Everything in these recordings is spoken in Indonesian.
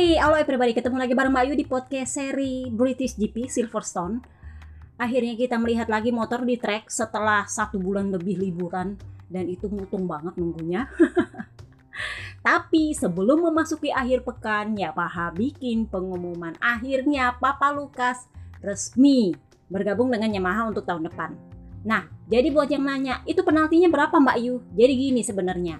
Hai, halo everybody, ketemu lagi bareng Mbak Ayu di podcast seri British GP Silverstone. Akhirnya kita melihat lagi motor di track setelah satu bulan lebih liburan dan itu mutung banget nunggunya. Tapi sebelum memasuki akhir pekan, ya Paha bikin pengumuman akhirnya Papa Lukas resmi bergabung dengan Yamaha untuk tahun depan. Nah, jadi buat yang nanya, itu penaltinya berapa Mbak Yu? Jadi gini sebenarnya,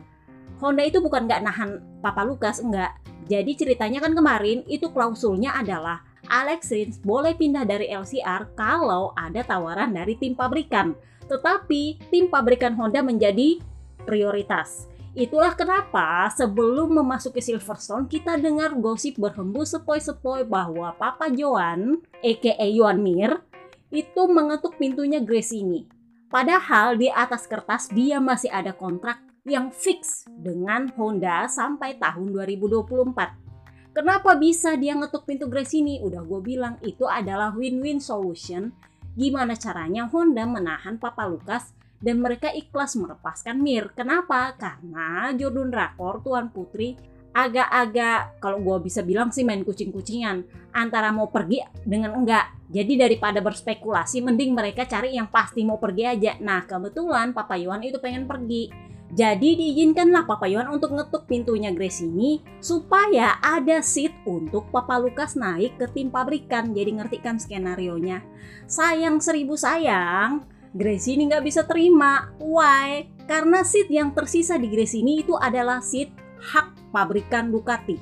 Honda itu bukan nggak nahan Papa Lukas, enggak jadi ceritanya kan kemarin itu klausulnya adalah Alex Rins boleh pindah dari LCR kalau ada tawaran dari tim pabrikan. Tetapi tim pabrikan Honda menjadi prioritas. Itulah kenapa sebelum memasuki Silverstone kita dengar gosip berhembus sepoi-sepoi bahwa Papa Joan, aka Yuan Mir, itu mengetuk pintunya Grace ini. Padahal di atas kertas dia masih ada kontrak yang fix dengan Honda sampai tahun 2024. Kenapa bisa dia ngetuk pintu Grace ini? Udah gue bilang itu adalah win-win solution. Gimana caranya Honda menahan Papa Lukas dan mereka ikhlas melepaskan Mir. Kenapa? Karena Jordan Rakor, Tuan Putri, agak-agak kalau gue bisa bilang sih main kucing-kucingan antara mau pergi dengan enggak jadi daripada berspekulasi mending mereka cari yang pasti mau pergi aja nah kebetulan Papa Yuan itu pengen pergi jadi diizinkanlah Papa Yohan untuk ngetuk pintunya Grace ini supaya ada seat untuk Papa Lukas naik ke tim pabrikan. Jadi ngerti kan skenario nya. Sayang seribu sayang, Grace ini nggak bisa terima. Why? Karena seat yang tersisa di Grace ini itu adalah seat hak pabrikan Ducati.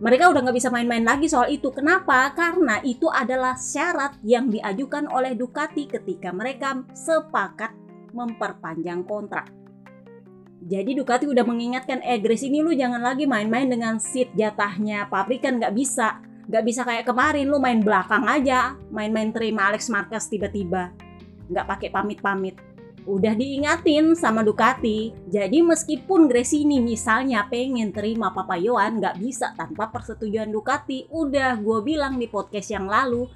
Mereka udah nggak bisa main-main lagi soal itu. Kenapa? Karena itu adalah syarat yang diajukan oleh Ducati ketika mereka sepakat memperpanjang kontrak. Jadi Ducati udah mengingatkan, eh Grace ini lu jangan lagi main-main dengan seat jatahnya pabrikan nggak bisa. Nggak bisa kayak kemarin lu main belakang aja, main-main terima Alex Marquez tiba-tiba. Nggak pakai pamit-pamit. Udah diingatin sama Ducati. Jadi meskipun Grace ini misalnya pengen terima Papa Yohan nggak bisa tanpa persetujuan Ducati. Udah gue bilang di podcast yang lalu,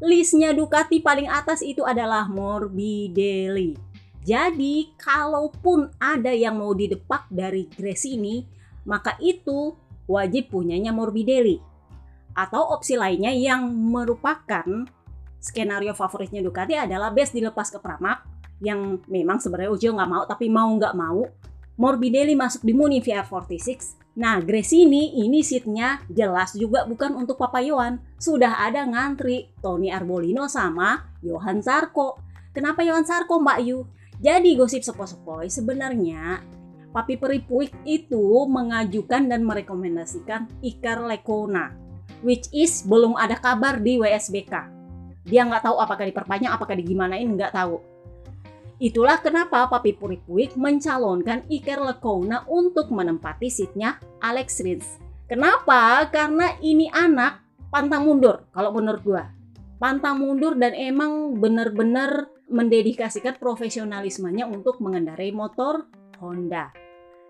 listnya Ducati paling atas itu adalah Morbidelli jadi kalaupun ada yang mau didepak dari Grace ini, maka itu wajib punyanya Morbidelli. Atau opsi lainnya yang merupakan skenario favoritnya Ducati adalah best dilepas ke Pramac yang memang sebenarnya Ujo nggak mau tapi mau nggak mau Morbidelli masuk di Muni VR46 Nah, Grace ini, ini seatnya jelas juga bukan untuk Papa Yohan. Sudah ada ngantri Tony Arbolino sama Johan Sarko. Kenapa Johan Sarko, Mbak Yu? Jadi gosip sepoi-sepoi sebenarnya Papi Peripuik itu mengajukan dan merekomendasikan Iker Lekona which is belum ada kabar di WSBK. Dia nggak tahu apakah diperpanjang, apakah digimanain, nggak tahu. Itulah kenapa Papi Puripuik mencalonkan Iker Lekona untuk menempati seatnya Alex Rins. Kenapa? Karena ini anak pantang mundur kalau menurut gua. Pantang mundur dan emang bener-bener mendedikasikan profesionalismenya untuk mengendarai motor Honda.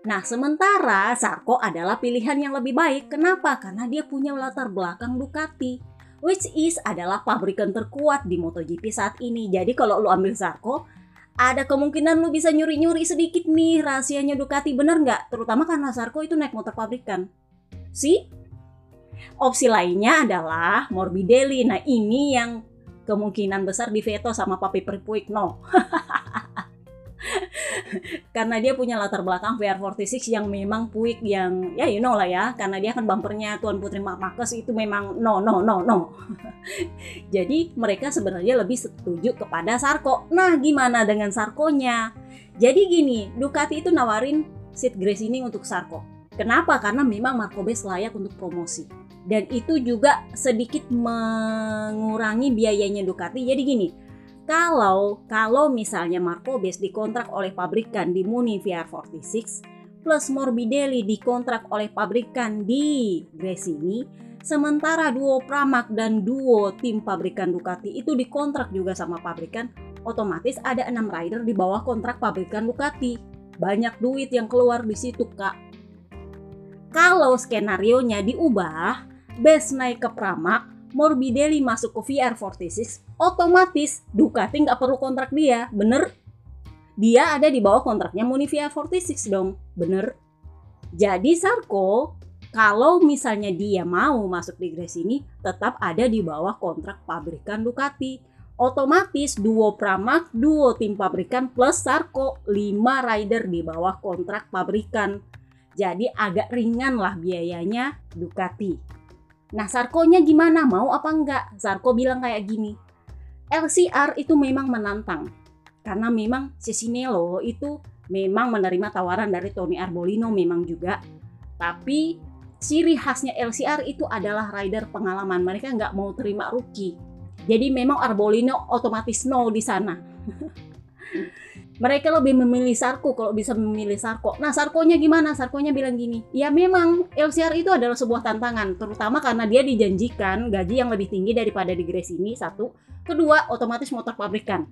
Nah, sementara Sarko adalah pilihan yang lebih baik. Kenapa? Karena dia punya latar belakang Ducati, which is adalah pabrikan terkuat di MotoGP saat ini. Jadi kalau lu ambil Sarko, ada kemungkinan lu bisa nyuri-nyuri sedikit nih rahasianya Ducati, bener nggak? Terutama karena Sarko itu naik motor pabrikan. Si? Opsi lainnya adalah Morbidelli. Nah ini yang kemungkinan besar di veto sama Papi Perpuik no. karena dia punya latar belakang VR46 yang memang Puik yang ya you know lah ya. Karena dia kan bumpernya Tuan Putri Makes itu memang no no no no. Jadi mereka sebenarnya lebih setuju kepada Sarko. Nah gimana dengan Sarkonya? Jadi gini Ducati itu nawarin seat grace ini untuk Sarko. Kenapa? Karena memang Marco Bes layak untuk promosi dan itu juga sedikit mengurangi biayanya Ducati. Jadi gini, kalau kalau misalnya Marco Bes dikontrak oleh pabrikan di Muni VR46 plus Morbidelli dikontrak oleh pabrikan di Gresini, sementara duo Pramac dan duo tim pabrikan Ducati itu dikontrak juga sama pabrikan, otomatis ada enam rider di bawah kontrak pabrikan Ducati. Banyak duit yang keluar di situ, Kak. Kalau skenario nya diubah, Best naik ke Pramac, Morbidelli masuk ke VR46, otomatis Ducati nggak perlu kontrak dia, bener? Dia ada di bawah kontraknya Muni VR46 dong, bener? Jadi Sarko kalau misalnya dia mau masuk di Grace ini tetap ada di bawah kontrak pabrikan Ducati. Otomatis duo Pramac, duo tim pabrikan plus Sarko 5 rider di bawah kontrak pabrikan. Jadi agak ringan lah biayanya Ducati. Nah Sarkonya gimana? Mau apa enggak? Sarko bilang kayak gini. LCR itu memang menantang. Karena memang Cesinello itu memang menerima tawaran dari Tony Arbolino memang juga. Tapi ciri khasnya LCR itu adalah rider pengalaman. Mereka nggak mau terima rookie. Jadi memang Arbolino otomatis no di sana. Mereka lebih memilih Sarko kalau bisa memilih Sarko. Nah, Sarkonya gimana? Sarkonya bilang gini, ya memang LCR itu adalah sebuah tantangan, terutama karena dia dijanjikan gaji yang lebih tinggi daripada di Grace ini, satu. Kedua, otomatis motor pabrikan.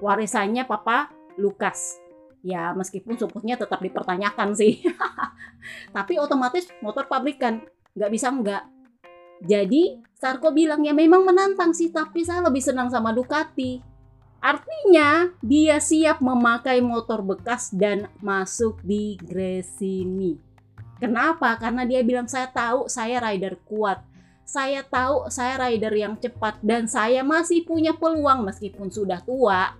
Warisannya Papa Lukas ya meskipun supportnya tetap dipertanyakan sih tapi otomatis motor pabrikan nggak bisa nggak jadi Sarko bilang ya memang menantang sih tapi saya lebih senang sama Ducati artinya dia siap memakai motor bekas dan masuk di Gresini. Kenapa? Karena dia bilang saya tahu saya rider kuat. Saya tahu saya rider yang cepat dan saya masih punya peluang meskipun sudah tua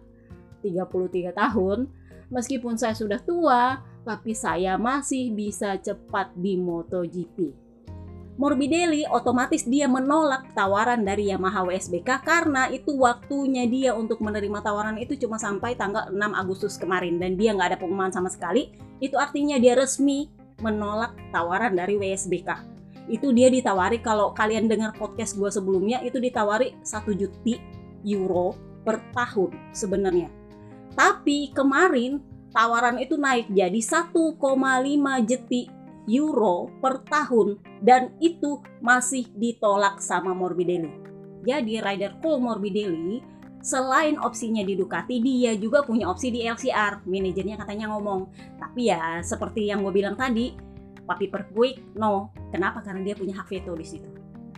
33 tahun. Meskipun saya sudah tua, tapi saya masih bisa cepat di MotoGP. Morbidelli otomatis dia menolak tawaran dari Yamaha WSBK karena itu waktunya dia untuk menerima tawaran itu cuma sampai tanggal 6 Agustus kemarin dan dia nggak ada pengumuman sama sekali. Itu artinya dia resmi menolak tawaran dari WSBK. Itu dia ditawari kalau kalian dengar podcast gue sebelumnya itu ditawari 1 juta euro per tahun sebenarnya tapi kemarin tawaran itu naik jadi 1,5 jeti euro per tahun dan itu masih ditolak sama Morbidelli. Jadi rider Cole Morbidelli selain opsinya di Ducati dia juga punya opsi di LCR. Manajernya katanya ngomong. Tapi ya seperti yang gue bilang tadi, Papi Perquick no. Kenapa? Karena dia punya hak veto di situ.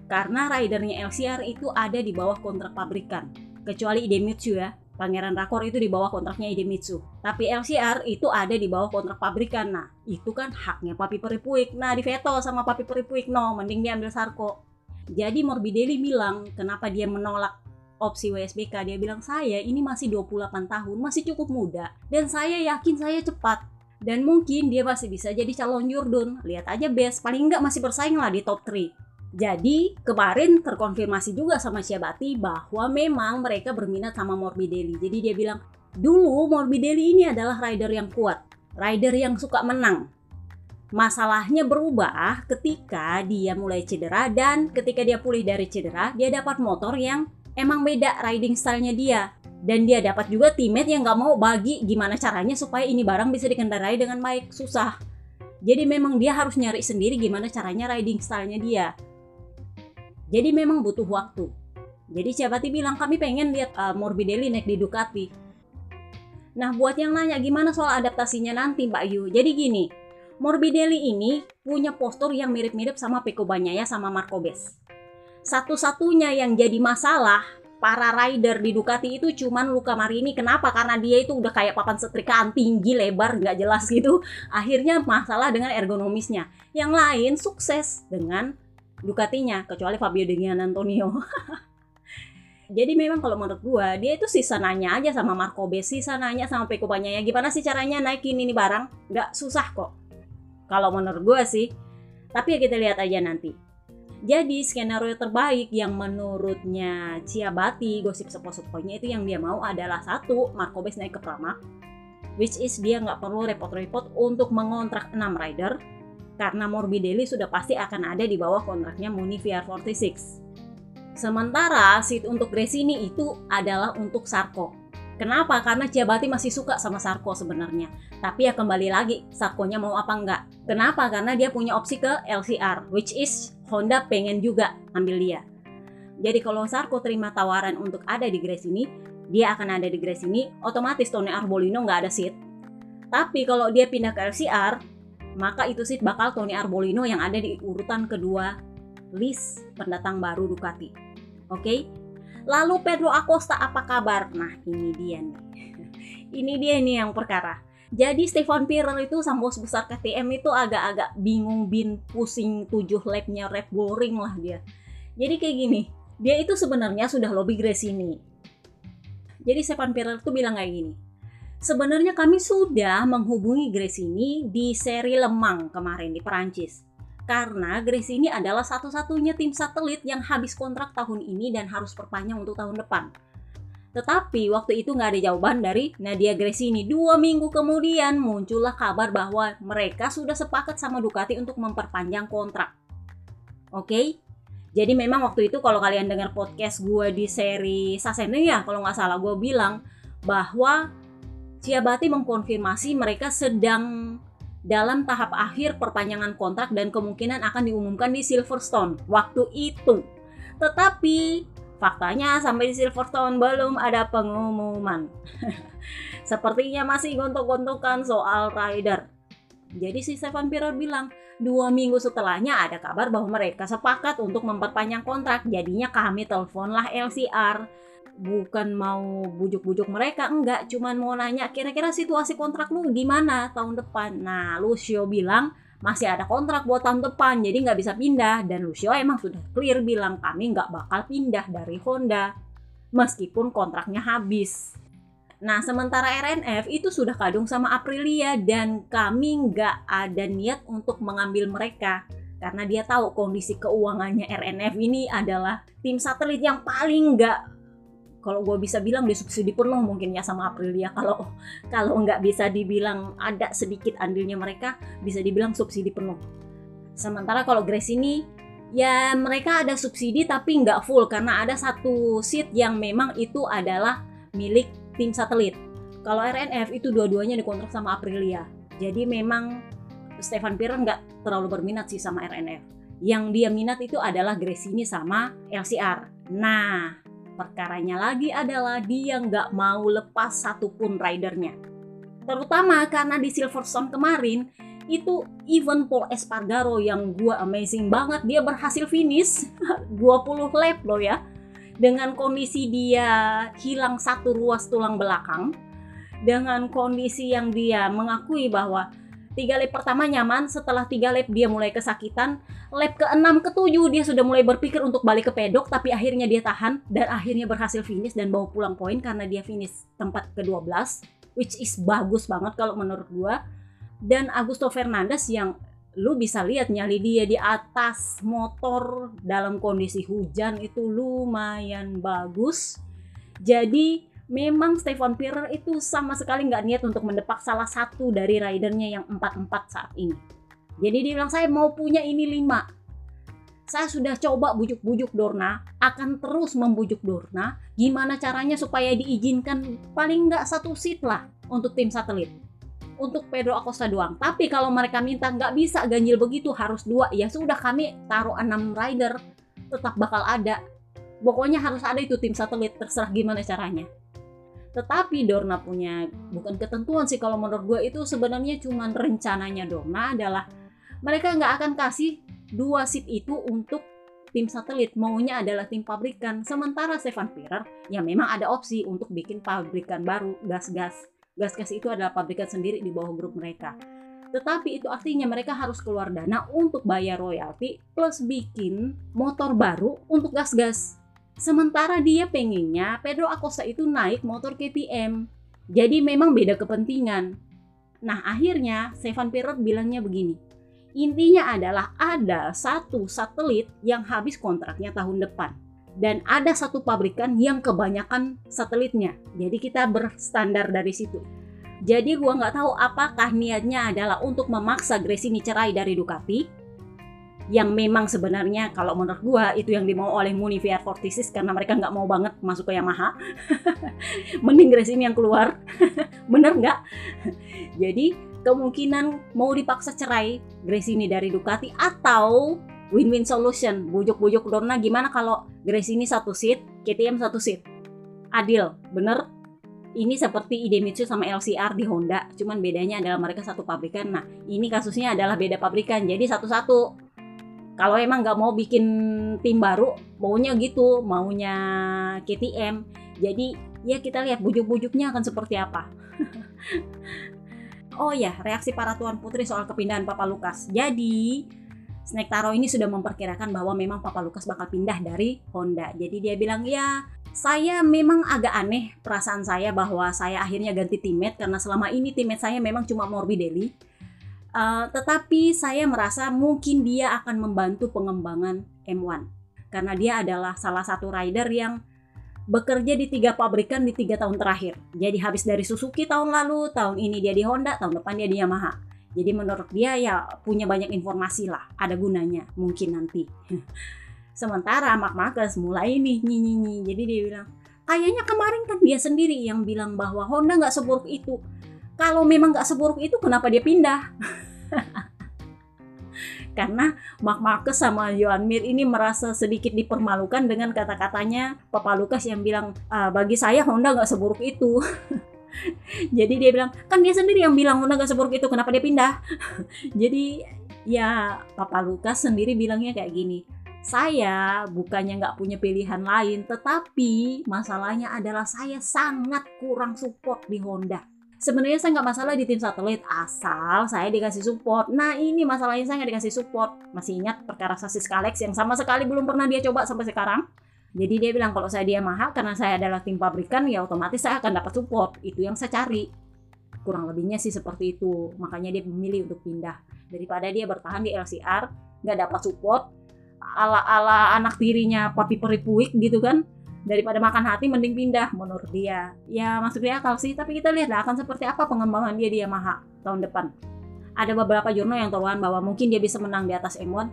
Karena ridernya LCR itu ada di bawah kontrak pabrikan. Kecuali Idemitsu ya, Pangeran Rakor itu di bawah kontraknya Idemitsu. Tapi LCR itu ada di bawah kontrak pabrikan. Nah, itu kan haknya Papi Peripuik. Nah, di veto sama Papi Peripuik. No, mending dia ambil Sarko. Jadi Morbidelli bilang, kenapa dia menolak opsi WSBK? Dia bilang, saya ini masih 28 tahun, masih cukup muda. Dan saya yakin saya cepat. Dan mungkin dia masih bisa jadi calon Jordan. Lihat aja best, paling enggak masih bersaing lah di top 3. Jadi kemarin terkonfirmasi juga sama Syabati bahwa memang mereka berminat sama Morbidelli. Jadi dia bilang, dulu Morbidelli ini adalah rider yang kuat, rider yang suka menang. Masalahnya berubah ketika dia mulai cedera dan ketika dia pulih dari cedera, dia dapat motor yang emang beda riding stylenya dia. Dan dia dapat juga teammate yang gak mau bagi gimana caranya supaya ini barang bisa dikendarai dengan baik. Susah. Jadi memang dia harus nyari sendiri gimana caranya riding stylenya dia jadi memang butuh waktu. Jadi Ciabati bilang kami pengen lihat uh, Morbidelli naik di Ducati. Nah buat yang nanya gimana soal adaptasinya nanti Mbak Yu. Jadi gini, Morbidelli ini punya postur yang mirip-mirip sama Peko Bagnaia sama Marco Bes. Satu-satunya yang jadi masalah para rider di Ducati itu cuman Luca Marini. Kenapa? Karena dia itu udah kayak papan setrikaan tinggi, lebar, nggak jelas gitu. Akhirnya masalah dengan ergonomisnya. Yang lain sukses dengan Ducatinya kecuali Fabio De Gian Antonio jadi memang kalau menurut gua dia itu sisa nanya aja sama Marco B sisa nanya sama Peko ya gimana sih caranya naikin ini barang? Nggak susah kok. Kalau menurut gua sih. Tapi ya kita lihat aja nanti. Jadi skenario terbaik yang menurutnya Ciabati gosip sepo-seponya itu yang dia mau adalah satu Marco Bes naik ke Pramac which is dia nggak perlu repot-repot untuk mengontrak 6 rider karena Morbidelli sudah pasti akan ada di bawah kontraknya Muni VR46. Sementara seat untuk Gresini itu adalah untuk Sarko. Kenapa? Karena Ciabati masih suka sama Sarko sebenarnya. Tapi ya kembali lagi, Sarkonya mau apa enggak. Kenapa? Karena dia punya opsi ke LCR, which is Honda pengen juga ambil dia. Jadi kalau Sarko terima tawaran untuk ada di Gresini, dia akan ada di Gresini, otomatis Tony Arbolino nggak ada seat. Tapi kalau dia pindah ke LCR, maka itu sih bakal Tony Arbolino yang ada di urutan kedua list pendatang baru Ducati. Oke? Lalu Pedro Acosta apa kabar? Nah, ini dia nih. ini dia nih yang perkara. Jadi Stefan Pirer itu sang bos besar KTM itu agak-agak bingung bin pusing tujuh labnya Red Bull Ring lah dia. Jadi kayak gini, dia itu sebenarnya sudah lobby Grace ini. Jadi Stefan Pirer itu bilang kayak gini. Sebenarnya kami sudah menghubungi Grace ini di seri Lemang kemarin di Perancis. Karena Grace ini adalah satu-satunya tim satelit yang habis kontrak tahun ini dan harus perpanjang untuk tahun depan. Tetapi waktu itu nggak ada jawaban dari Nadia Gresini. Dua minggu kemudian muncullah kabar bahwa mereka sudah sepakat sama Ducati untuk memperpanjang kontrak. Oke? Okay? Jadi memang waktu itu kalau kalian dengar podcast gue di seri Sasene ya, kalau nggak salah gue bilang bahwa Ciabati mengkonfirmasi mereka sedang dalam tahap akhir perpanjangan kontrak dan kemungkinan akan diumumkan di Silverstone waktu itu. Tetapi Faktanya sampai di Silverstone belum ada pengumuman. Sepertinya masih gontok-gontokan soal rider. Jadi si Stefan Pirer bilang, dua minggu setelahnya ada kabar bahwa mereka sepakat untuk memperpanjang kontrak. Jadinya kami teleponlah LCR. Bukan mau bujuk-bujuk mereka, enggak. Cuman mau nanya kira-kira situasi kontrak lu gimana tahun depan. Nah, Lucio bilang, masih ada kontrak buat tahun depan jadi nggak bisa pindah dan Lucio emang sudah clear bilang kami nggak bakal pindah dari Honda meskipun kontraknya habis. Nah sementara RNF itu sudah kadung sama Aprilia dan kami nggak ada niat untuk mengambil mereka karena dia tahu kondisi keuangannya RNF ini adalah tim satelit yang paling nggak kalau gue bisa bilang disubsidi penuh mungkin ya sama Aprilia. Kalau kalau nggak bisa dibilang ada sedikit andilnya mereka bisa dibilang subsidi penuh. Sementara kalau Grace ini ya mereka ada subsidi tapi nggak full karena ada satu seat yang memang itu adalah milik tim satelit. Kalau RNF itu dua-duanya dikontrak sama Aprilia. Jadi memang Stefan Pirer nggak terlalu berminat sih sama RNF yang dia minat itu adalah Grace ini sama LCR nah Perkaranya lagi adalah dia nggak mau lepas satupun ridernya. Terutama karena di Silverstone kemarin, itu even Paul Espargaro yang gua amazing banget dia berhasil finish 20 lap loh ya dengan kondisi dia hilang satu ruas tulang belakang dengan kondisi yang dia mengakui bahwa tiga lap pertama nyaman setelah tiga lap dia mulai kesakitan. Lap ke-6 ke-7 dia sudah mulai berpikir untuk balik ke pedok tapi akhirnya dia tahan dan akhirnya berhasil finish dan bawa pulang poin karena dia finish tempat ke-12 which is bagus banget kalau menurut gua. Dan Augusto Fernandes yang lu bisa lihat nyali dia di atas motor dalam kondisi hujan itu lumayan bagus. Jadi memang Stefan Pirer itu sama sekali nggak niat untuk mendepak salah satu dari ridernya yang empat-empat saat ini. Jadi dia bilang saya mau punya ini lima. Saya sudah coba bujuk-bujuk Dorna, akan terus membujuk Dorna. Gimana caranya supaya diizinkan paling nggak satu seat lah untuk tim satelit. Untuk Pedro Acosta doang. Tapi kalau mereka minta nggak bisa ganjil begitu harus dua, ya sudah kami taruh enam rider tetap bakal ada. Pokoknya harus ada itu tim satelit terserah gimana caranya. Tetapi Dorna punya bukan ketentuan sih kalau menurut gue itu sebenarnya cuma rencananya Dorna adalah mereka nggak akan kasih dua seat itu untuk tim satelit maunya adalah tim pabrikan. Sementara Stefan Pirer ya memang ada opsi untuk bikin pabrikan baru. Gas-gas gas-gas itu adalah pabrikan sendiri di bawah grup mereka. Tetapi itu artinya mereka harus keluar dana untuk bayar royalti plus bikin motor baru untuk gas-gas Sementara dia pengennya Pedro Acosta itu naik motor KTM. Jadi memang beda kepentingan. Nah akhirnya Stefan Pirer bilangnya begini. Intinya adalah ada satu satelit yang habis kontraknya tahun depan. Dan ada satu pabrikan yang kebanyakan satelitnya. Jadi kita berstandar dari situ. Jadi gua nggak tahu apakah niatnya adalah untuk memaksa Gresini cerai dari Ducati yang memang sebenarnya kalau menurut gua itu yang dimau oleh Muni VR46 karena mereka nggak mau banget masuk ke Yamaha. Mending Grace ini yang keluar. Bener nggak? Jadi kemungkinan mau dipaksa cerai Grace ini dari Ducati atau win-win solution bujuk-bujuk Dorna gimana kalau Grace ini satu seat KTM satu seat? Adil bener? Ini seperti Idemitsu sama LCR di Honda, cuman bedanya adalah mereka satu pabrikan. Nah, ini kasusnya adalah beda pabrikan, jadi satu-satu kalau emang nggak mau bikin tim baru maunya gitu maunya KTM jadi ya kita lihat bujuk-bujuknya akan seperti apa oh ya reaksi para tuan putri soal kepindahan Papa Lukas. Jadi Snake Taro ini sudah memperkirakan bahwa memang Papa Lukas bakal pindah dari Honda. Jadi dia bilang ya saya memang agak aneh perasaan saya bahwa saya akhirnya ganti teammate karena selama ini teammate saya memang cuma Morbidelli. Uh, tetapi saya merasa mungkin dia akan membantu pengembangan M1 karena dia adalah salah satu rider yang bekerja di tiga pabrikan di tiga tahun terakhir. Jadi habis dari Suzuki tahun lalu, tahun ini dia di Honda, tahun depan dia di Yamaha. Jadi menurut dia ya punya banyak informasi lah, ada gunanya mungkin nanti. Sementara Mark Marcus mulai nih nyinyi Jadi dia bilang, kayaknya kemarin kan dia sendiri yang bilang bahwa Honda nggak seburuk itu. Kalau memang nggak seburuk itu, kenapa dia pindah? Karena Mark Marcus sama Johan Mir ini merasa sedikit dipermalukan dengan kata-katanya Papa Lukas yang bilang, ah, bagi saya Honda nggak seburuk itu. Jadi dia bilang, kan dia sendiri yang bilang Honda nggak seburuk itu, kenapa dia pindah? Jadi ya Papa Lukas sendiri bilangnya kayak gini, saya bukannya nggak punya pilihan lain, tetapi masalahnya adalah saya sangat kurang support di Honda. Sebenarnya saya nggak masalah di tim satelit asal saya dikasih support. Nah ini masalahnya saya nggak dikasih support. Masih ingat perkara sasis Kalex yang sama sekali belum pernah dia coba sampai sekarang. Jadi dia bilang kalau saya dia mahal karena saya adalah tim pabrikan ya otomatis saya akan dapat support. Itu yang saya cari. Kurang lebihnya sih seperti itu. Makanya dia memilih untuk pindah daripada dia bertahan di LCR nggak dapat support ala-ala anak tirinya papi peripuik gitu kan daripada makan hati mending pindah menurut dia. Ya masuk dia akal sih tapi kita lihat lah akan seperti apa pengembangan dia di Yamaha tahun depan. Ada beberapa jurnal yang taruhan bahwa mungkin dia bisa menang di atas M1 uh,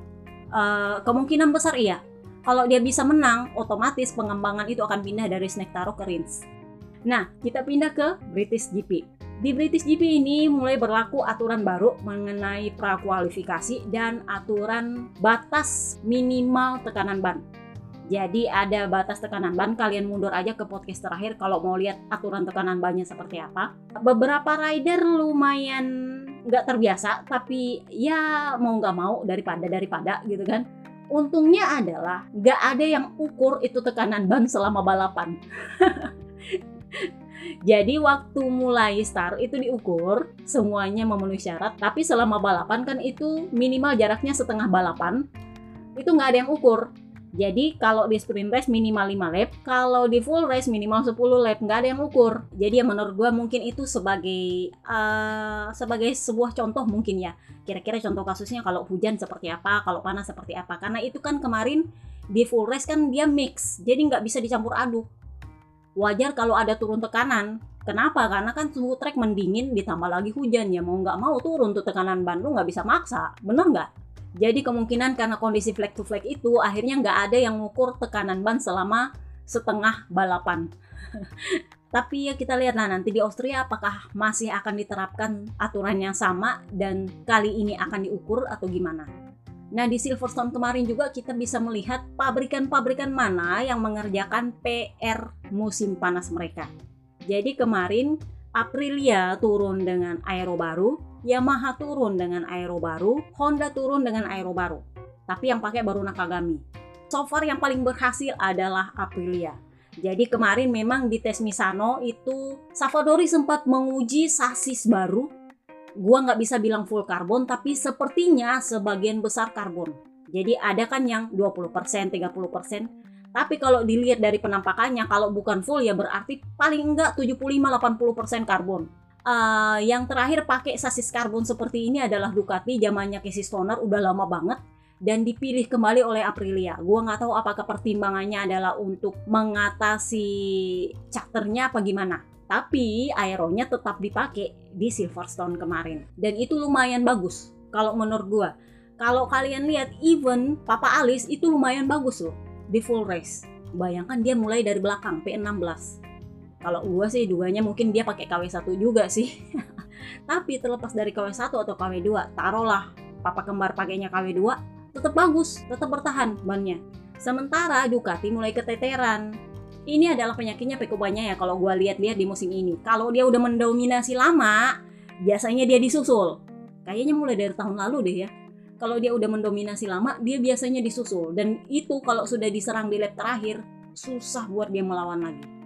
eh, kemungkinan besar iya. Kalau dia bisa menang otomatis pengembangan itu akan pindah dari Snake Taro ke Rins nah kita pindah ke British GP di British GP ini mulai berlaku aturan baru mengenai prakualifikasi dan aturan batas minimal tekanan ban. Jadi ada batas tekanan ban, kalian mundur aja ke podcast terakhir kalau mau lihat aturan tekanan bannya seperti apa. Beberapa rider lumayan nggak terbiasa, tapi ya mau nggak mau daripada daripada gitu kan. Untungnya adalah nggak ada yang ukur itu tekanan ban selama balapan. Jadi waktu mulai start itu diukur semuanya memenuhi syarat, tapi selama balapan kan itu minimal jaraknya setengah balapan. Itu nggak ada yang ukur. Jadi kalau di sprint race minimal 5 lap, kalau di full race minimal 10 lap, nggak ada yang ukur. Jadi ya menurut gue mungkin itu sebagai uh, sebagai sebuah contoh mungkin ya. Kira-kira contoh kasusnya kalau hujan seperti apa, kalau panas seperti apa. Karena itu kan kemarin di full race kan dia mix, jadi nggak bisa dicampur aduk wajar kalau ada turun tekanan. Kenapa? Karena kan suhu trek mendingin ditambah lagi hujan ya mau nggak mau turun tuh tekanan ban lu nggak bisa maksa, bener nggak? Jadi kemungkinan karena kondisi flag to flag itu akhirnya nggak ada yang mengukur tekanan ban selama setengah balapan. Tapi ya kita lihatlah nanti di Austria apakah masih akan diterapkan aturan yang sama dan kali ini akan diukur atau gimana. Nah, di Silverstone kemarin juga kita bisa melihat pabrikan-pabrikan mana yang mengerjakan PR musim panas mereka. Jadi kemarin Aprilia turun dengan aero baru, Yamaha turun dengan aero baru, Honda turun dengan aero baru. Tapi yang pakai baru Nakagami. So far yang paling berhasil adalah Aprilia. Jadi kemarin memang di tes Misano itu Savadori sempat menguji sasis baru gua nggak bisa bilang full karbon tapi sepertinya sebagian besar karbon. Jadi ada kan yang 20%, 30%. Tapi kalau dilihat dari penampakannya kalau bukan full ya berarti paling enggak 75-80% karbon. Uh, yang terakhir pakai sasis karbon seperti ini adalah Ducati zamannya Casey Stoner udah lama banget dan dipilih kembali oleh Aprilia. Gua nggak tahu apakah pertimbangannya adalah untuk mengatasi charternya apa gimana tapi aeronya tetap dipakai di Silverstone kemarin dan itu lumayan bagus kalau menurut gua kalau kalian lihat even Papa Alice itu lumayan bagus loh di full race bayangkan dia mulai dari belakang P16 kalau gua sih duanya mungkin dia pakai KW1 juga sih tapi terlepas dari KW1 atau KW2 taruhlah papa kembar pakainya KW2 tetap bagus tetap bertahan bannya sementara Ducati mulai keteteran ini adalah penyakitnya Pekobanya ya kalau gue lihat-lihat di musim ini. Kalau dia udah mendominasi lama, biasanya dia disusul. Kayaknya mulai dari tahun lalu deh ya. Kalau dia udah mendominasi lama, dia biasanya disusul. Dan itu kalau sudah diserang di lap terakhir, susah buat dia melawan lagi.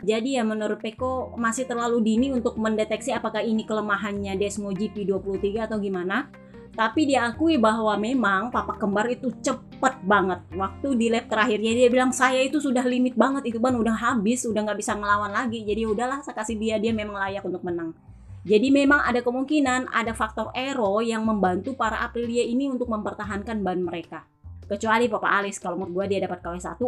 Jadi ya menurut Peko masih terlalu dini untuk mendeteksi apakah ini kelemahannya Desmo GP23 atau gimana. Tapi diakui bahwa memang papa kembar itu cepet banget. Waktu di lap terakhirnya dia bilang saya itu sudah limit banget itu ban udah habis, udah nggak bisa ngelawan lagi. Jadi udahlah saya kasih dia dia memang layak untuk menang. Jadi memang ada kemungkinan ada faktor aero yang membantu para Aprilia ini untuk mempertahankan ban mereka. Kecuali Papa Alis kalau menurut gue dia dapat KW1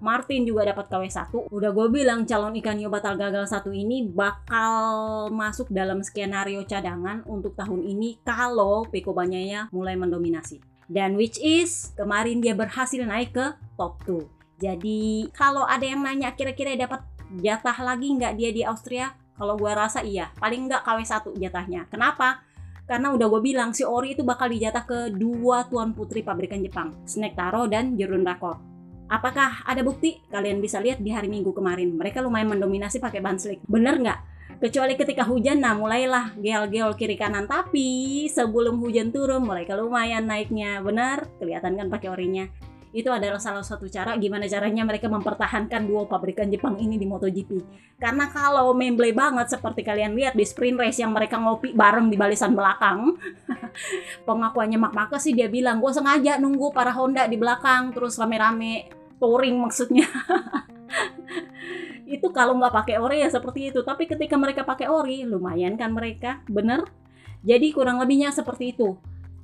Martin juga dapat KW1. Udah gue bilang calon ikan hiu batal gagal satu ini bakal masuk dalam skenario cadangan untuk tahun ini kalau Peko Banyaya mulai mendominasi. Dan which is kemarin dia berhasil naik ke top 2. Jadi kalau ada yang nanya kira-kira dapat jatah lagi nggak dia di Austria? Kalau gue rasa iya, paling nggak KW1 jatahnya. Kenapa? Karena udah gue bilang si Ori itu bakal dijatah ke dua tuan putri pabrikan Jepang, Snake Taro dan Jerun Rakor Apakah ada bukti? Kalian bisa lihat di hari Minggu kemarin. Mereka lumayan mendominasi pakai ban slick. Bener nggak? Kecuali ketika hujan, nah mulailah gel-gel kiri kanan. Tapi sebelum hujan turun, mereka lumayan naiknya. Bener? Kelihatan kan pakai orinya itu adalah salah satu cara gimana caranya mereka mempertahankan dua pabrikan Jepang ini di MotoGP. Karena kalau memble banget seperti kalian lihat di sprint race yang mereka ngopi bareng di balisan belakang, pengakuannya Mark Marquez sih dia bilang gue sengaja nunggu para Honda di belakang terus rame-rame touring maksudnya. itu kalau nggak pakai ori ya seperti itu. Tapi ketika mereka pakai ori, lumayan kan mereka, bener? Jadi kurang lebihnya seperti itu.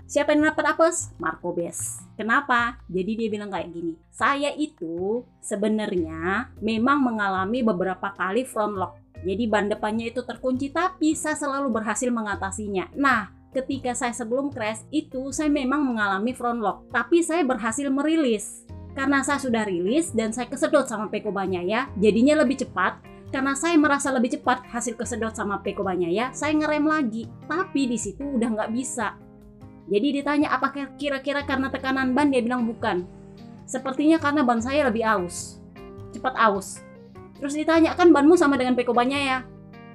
Siapa yang dapat apes? Marco Bes. Kenapa? Jadi dia bilang kayak gini. Saya itu sebenarnya memang mengalami beberapa kali front lock. Jadi ban depannya itu terkunci tapi saya selalu berhasil mengatasinya. Nah, ketika saya sebelum crash itu saya memang mengalami front lock, tapi saya berhasil merilis. Karena saya sudah rilis dan saya kesedot sama Peko ya, jadinya lebih cepat karena saya merasa lebih cepat hasil kesedot sama Peko ya, saya ngerem lagi. Tapi di situ udah nggak bisa. Jadi ditanya apakah kira-kira karena tekanan ban dia bilang bukan. Sepertinya karena ban saya lebih aus. Cepat aus. Terus ditanya kan banmu sama dengan Peko ya?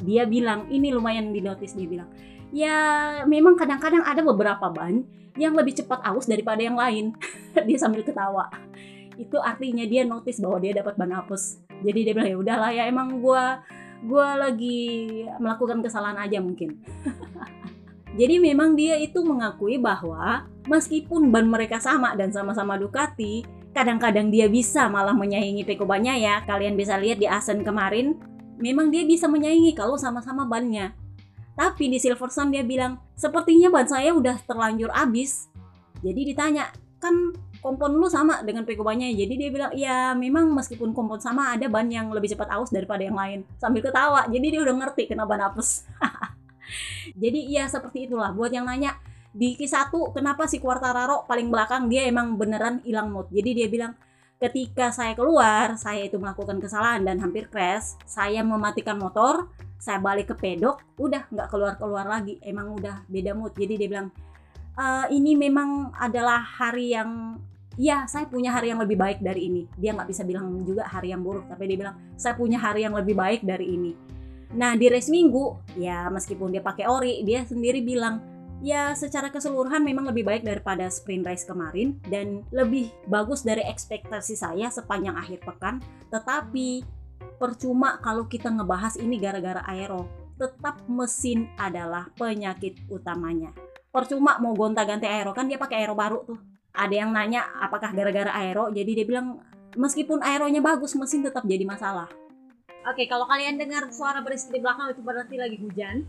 Dia bilang ini lumayan di notice dia bilang. Ya memang kadang-kadang ada beberapa ban yang lebih cepat aus daripada yang lain. dia sambil ketawa. Itu artinya dia notice bahwa dia dapat ban apes. Jadi dia bilang ya udahlah ya emang gua gua lagi melakukan kesalahan aja mungkin. Jadi memang dia itu mengakui bahwa meskipun ban mereka sama dan sama-sama Ducati, kadang-kadang dia bisa malah menyaingi Peko ya. Kalian bisa lihat di Asen kemarin, memang dia bisa menyaingi kalau sama-sama bannya. Tapi di Silverstone dia bilang, sepertinya ban saya udah terlanjur habis. Jadi ditanya, kan kompon lu sama dengan Peko Jadi dia bilang, ya memang meskipun kompon sama ada ban yang lebih cepat aus daripada yang lain. Sambil ketawa, jadi dia udah ngerti kenapa apes. Jadi iya seperti itulah. Buat yang nanya di Q1 kenapa si Quartararo paling belakang? Dia emang beneran hilang mood. Jadi dia bilang ketika saya keluar saya itu melakukan kesalahan dan hampir crash. Saya mematikan motor saya balik ke pedok udah nggak keluar keluar lagi. Emang udah beda mood. Jadi dia bilang e, ini memang adalah hari yang ya saya punya hari yang lebih baik dari ini. Dia nggak bisa bilang juga hari yang buruk tapi dia bilang saya punya hari yang lebih baik dari ini Nah di race minggu ya meskipun dia pakai ori dia sendiri bilang ya secara keseluruhan memang lebih baik daripada sprint race kemarin dan lebih bagus dari ekspektasi saya sepanjang akhir pekan. Tetapi percuma kalau kita ngebahas ini gara-gara aero. Tetap mesin adalah penyakit utamanya. Percuma mau gonta-ganti aero kan dia pakai aero baru tuh. Ada yang nanya apakah gara-gara aero jadi dia bilang meskipun aeronya bagus mesin tetap jadi masalah Oke, kalau kalian dengar suara berisik di belakang itu berarti lagi hujan.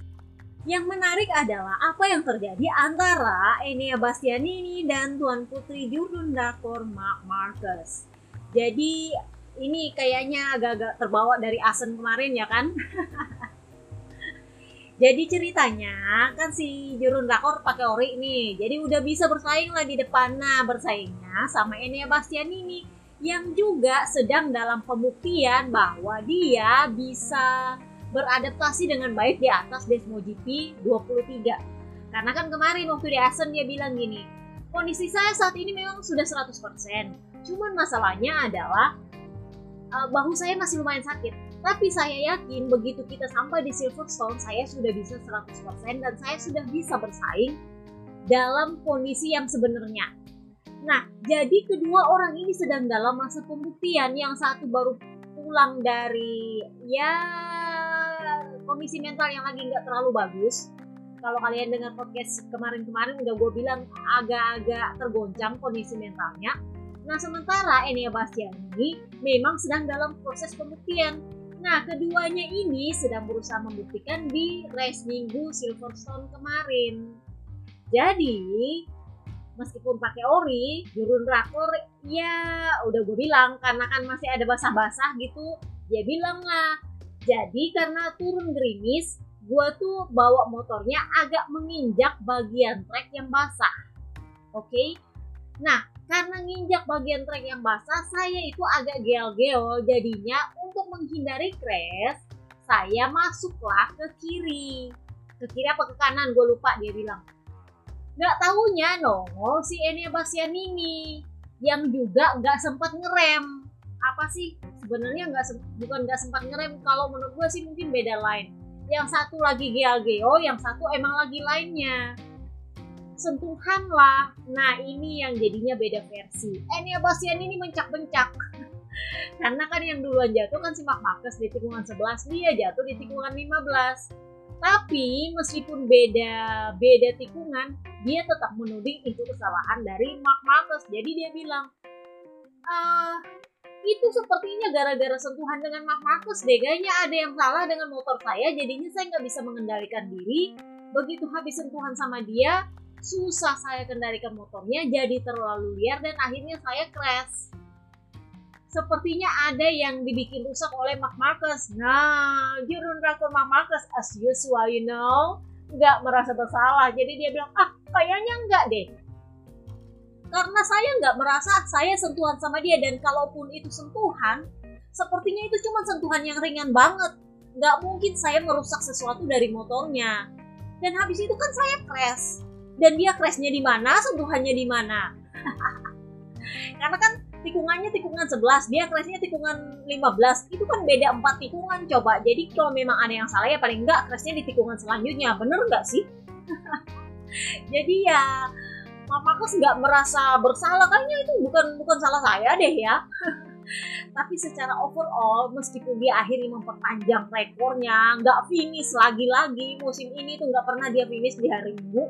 Yang menarik adalah apa yang terjadi antara Enea Bastianini dan Tuan Putri Jurun Dakor Mark Marcus. Jadi ini kayaknya agak-agak terbawa dari Asen kemarin ya kan? Jadi ceritanya kan si Jurun Dakor pakai ori nih, jadi udah bisa bersaing lah di depan. Nah bersaingnya sama Enea Bastianini yang juga sedang dalam pembuktian bahwa dia bisa beradaptasi dengan baik di atas Desmo GP 23. Karena kan kemarin waktu di Asen dia bilang gini, kondisi saya saat ini memang sudah 100%. Cuman masalahnya adalah uh, bahu saya masih lumayan sakit. Tapi saya yakin begitu kita sampai di Silverstone, saya sudah bisa 100% dan saya sudah bisa bersaing dalam kondisi yang sebenarnya. Nah, jadi kedua orang ini sedang dalam masa pembuktian. Yang satu baru pulang dari ya kondisi mental yang lagi nggak terlalu bagus kalau kalian dengar podcast kemarin-kemarin udah gue bilang agak-agak tergoncang kondisi mentalnya. Nah sementara Enia Bastian ini memang sedang dalam proses pembuktian. Nah keduanya ini sedang berusaha membuktikan di race minggu Silverstone kemarin. Jadi meskipun pakai ori, jurun rakor ya udah gue bilang karena kan masih ada basah-basah gitu, dia bilang lah. Jadi karena turun gerimis, gue tuh bawa motornya agak menginjak bagian trek yang basah. Oke, okay? nah karena nginjak bagian trek yang basah, saya itu agak gel-gel. Jadinya untuk menghindari crash, saya masuklah ke kiri. Ke kiri apa ke kanan? Gue lupa dia bilang. Gak taunya nongol si Enia Basian ini yang juga nggak sempat ngerem. Apa sih? Sebenarnya nggak bukan nggak sempat ngerem. Kalau menurut gue sih mungkin beda lain yang satu lagi GLGO, yang satu emang lagi lainnya. Sentuhan lah. Nah, ini yang jadinya beda versi. Enya Basian ini mencak-mencak. Karena kan yang duluan jatuh kan si Mark Marcus di tikungan 11, dia jatuh di tikungan 15. Tapi meskipun beda beda tikungan, dia tetap menuding itu kesalahan dari Mark Marcus. Jadi dia bilang, ah, itu sepertinya gara-gara sentuhan dengan Mark Marcus deh. Kayaknya ada yang salah dengan motor saya jadinya saya nggak bisa mengendalikan diri. Begitu habis sentuhan sama dia susah saya kendalikan motornya jadi terlalu liar dan akhirnya saya crash sepertinya ada yang dibikin rusak oleh Mark Marcus nah jurun rakor Mark Marcus as usual you know nggak merasa bersalah. Jadi dia bilang ah kayaknya enggak deh. Karena saya nggak merasa saya sentuhan sama dia dan kalaupun itu sentuhan sepertinya itu cuma sentuhan yang ringan banget. Nggak mungkin saya merusak sesuatu dari motornya. Dan habis itu kan saya crash. Dan dia crashnya di mana? Sentuhannya di mana? Karena kan tikungannya tikungan 11 dia crashnya tikungan 15 itu kan beda 4 tikungan coba. Jadi kalau memang ada yang salah ya paling enggak crashnya di tikungan selanjutnya. Bener nggak sih? Jadi ya Mama Marcus nggak merasa bersalah. Kayaknya itu bukan bukan salah saya deh ya. Tapi secara overall meskipun dia akhirnya memperpanjang rekornya nggak finish lagi-lagi musim ini tuh nggak pernah dia finish di hari minggu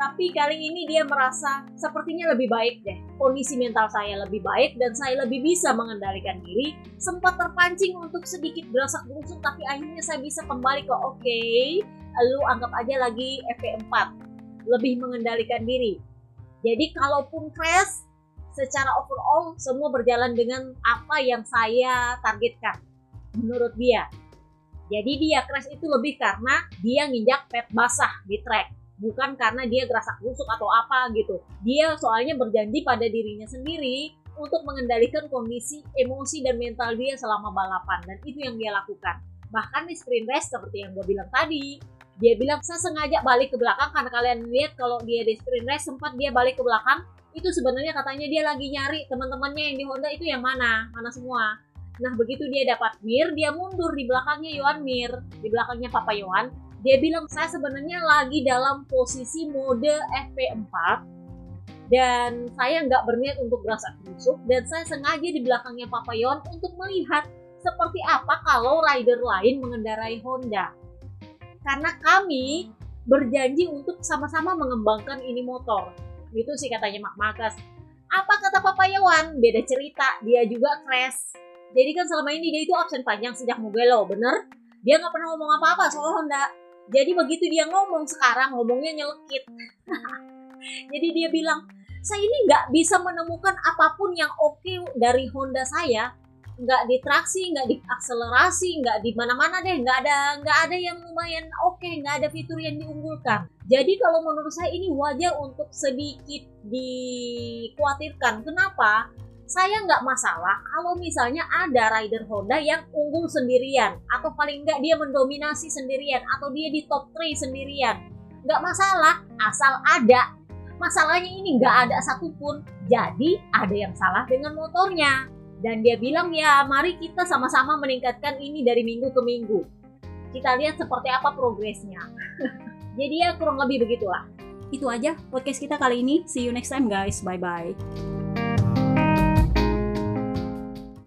tapi kali ini dia merasa sepertinya lebih baik deh kondisi mental saya lebih baik dan saya lebih bisa mengendalikan diri sempat terpancing untuk sedikit berasak berusuk tapi akhirnya saya bisa kembali ke oke okay, lu anggap aja lagi FP4 lebih mengendalikan diri. Jadi kalaupun crash, secara overall semua berjalan dengan apa yang saya targetkan menurut dia. Jadi dia crash itu lebih karena dia nginjak pet basah di track, bukan karena dia gerasak busuk atau apa gitu. Dia soalnya berjanji pada dirinya sendiri untuk mengendalikan kondisi emosi dan mental dia selama balapan dan itu yang dia lakukan. Bahkan di sprint race seperti yang gue bilang tadi, dia bilang saya sengaja balik ke belakang karena kalian lihat kalau dia di sprint race sempat dia balik ke belakang itu sebenarnya katanya dia lagi nyari teman-temannya yang di Honda itu yang mana mana semua nah begitu dia dapat Mir dia mundur di belakangnya Yohan Mir di belakangnya Papa Yohan dia bilang saya sebenarnya lagi dalam posisi mode FP4 dan saya nggak berniat untuk berasa busuk dan saya sengaja di belakangnya Papa Yohan untuk melihat seperti apa kalau rider lain mengendarai Honda karena kami berjanji untuk sama-sama mengembangkan ini motor. Itu sih katanya Mak Makas. Apa kata Papa Yawan? Beda cerita, dia juga crash. Jadi kan selama ini dia itu absen panjang sejak Mugello, bener? Dia nggak pernah ngomong apa-apa soal Honda. Jadi begitu dia ngomong sekarang, ngomongnya nyelekit. Jadi dia bilang, saya ini nggak bisa menemukan apa pun yang oke okay dari Honda saya nggak di traksi, nggak di akselerasi, nggak di mana-mana deh, nggak ada nggak ada yang lumayan oke, okay, nggak ada fitur yang diunggulkan. Jadi kalau menurut saya ini wajar untuk sedikit dikhawatirkan. Kenapa? Saya nggak masalah kalau misalnya ada rider Honda yang unggul sendirian atau paling nggak dia mendominasi sendirian atau dia di top 3 sendirian. Nggak masalah asal ada. Masalahnya ini nggak ada satupun. Jadi ada yang salah dengan motornya dan dia bilang ya mari kita sama-sama meningkatkan ini dari minggu ke minggu. Kita lihat seperti apa progresnya. Jadi ya kurang lebih begitulah. Itu aja podcast kita kali ini. See you next time guys. Bye bye.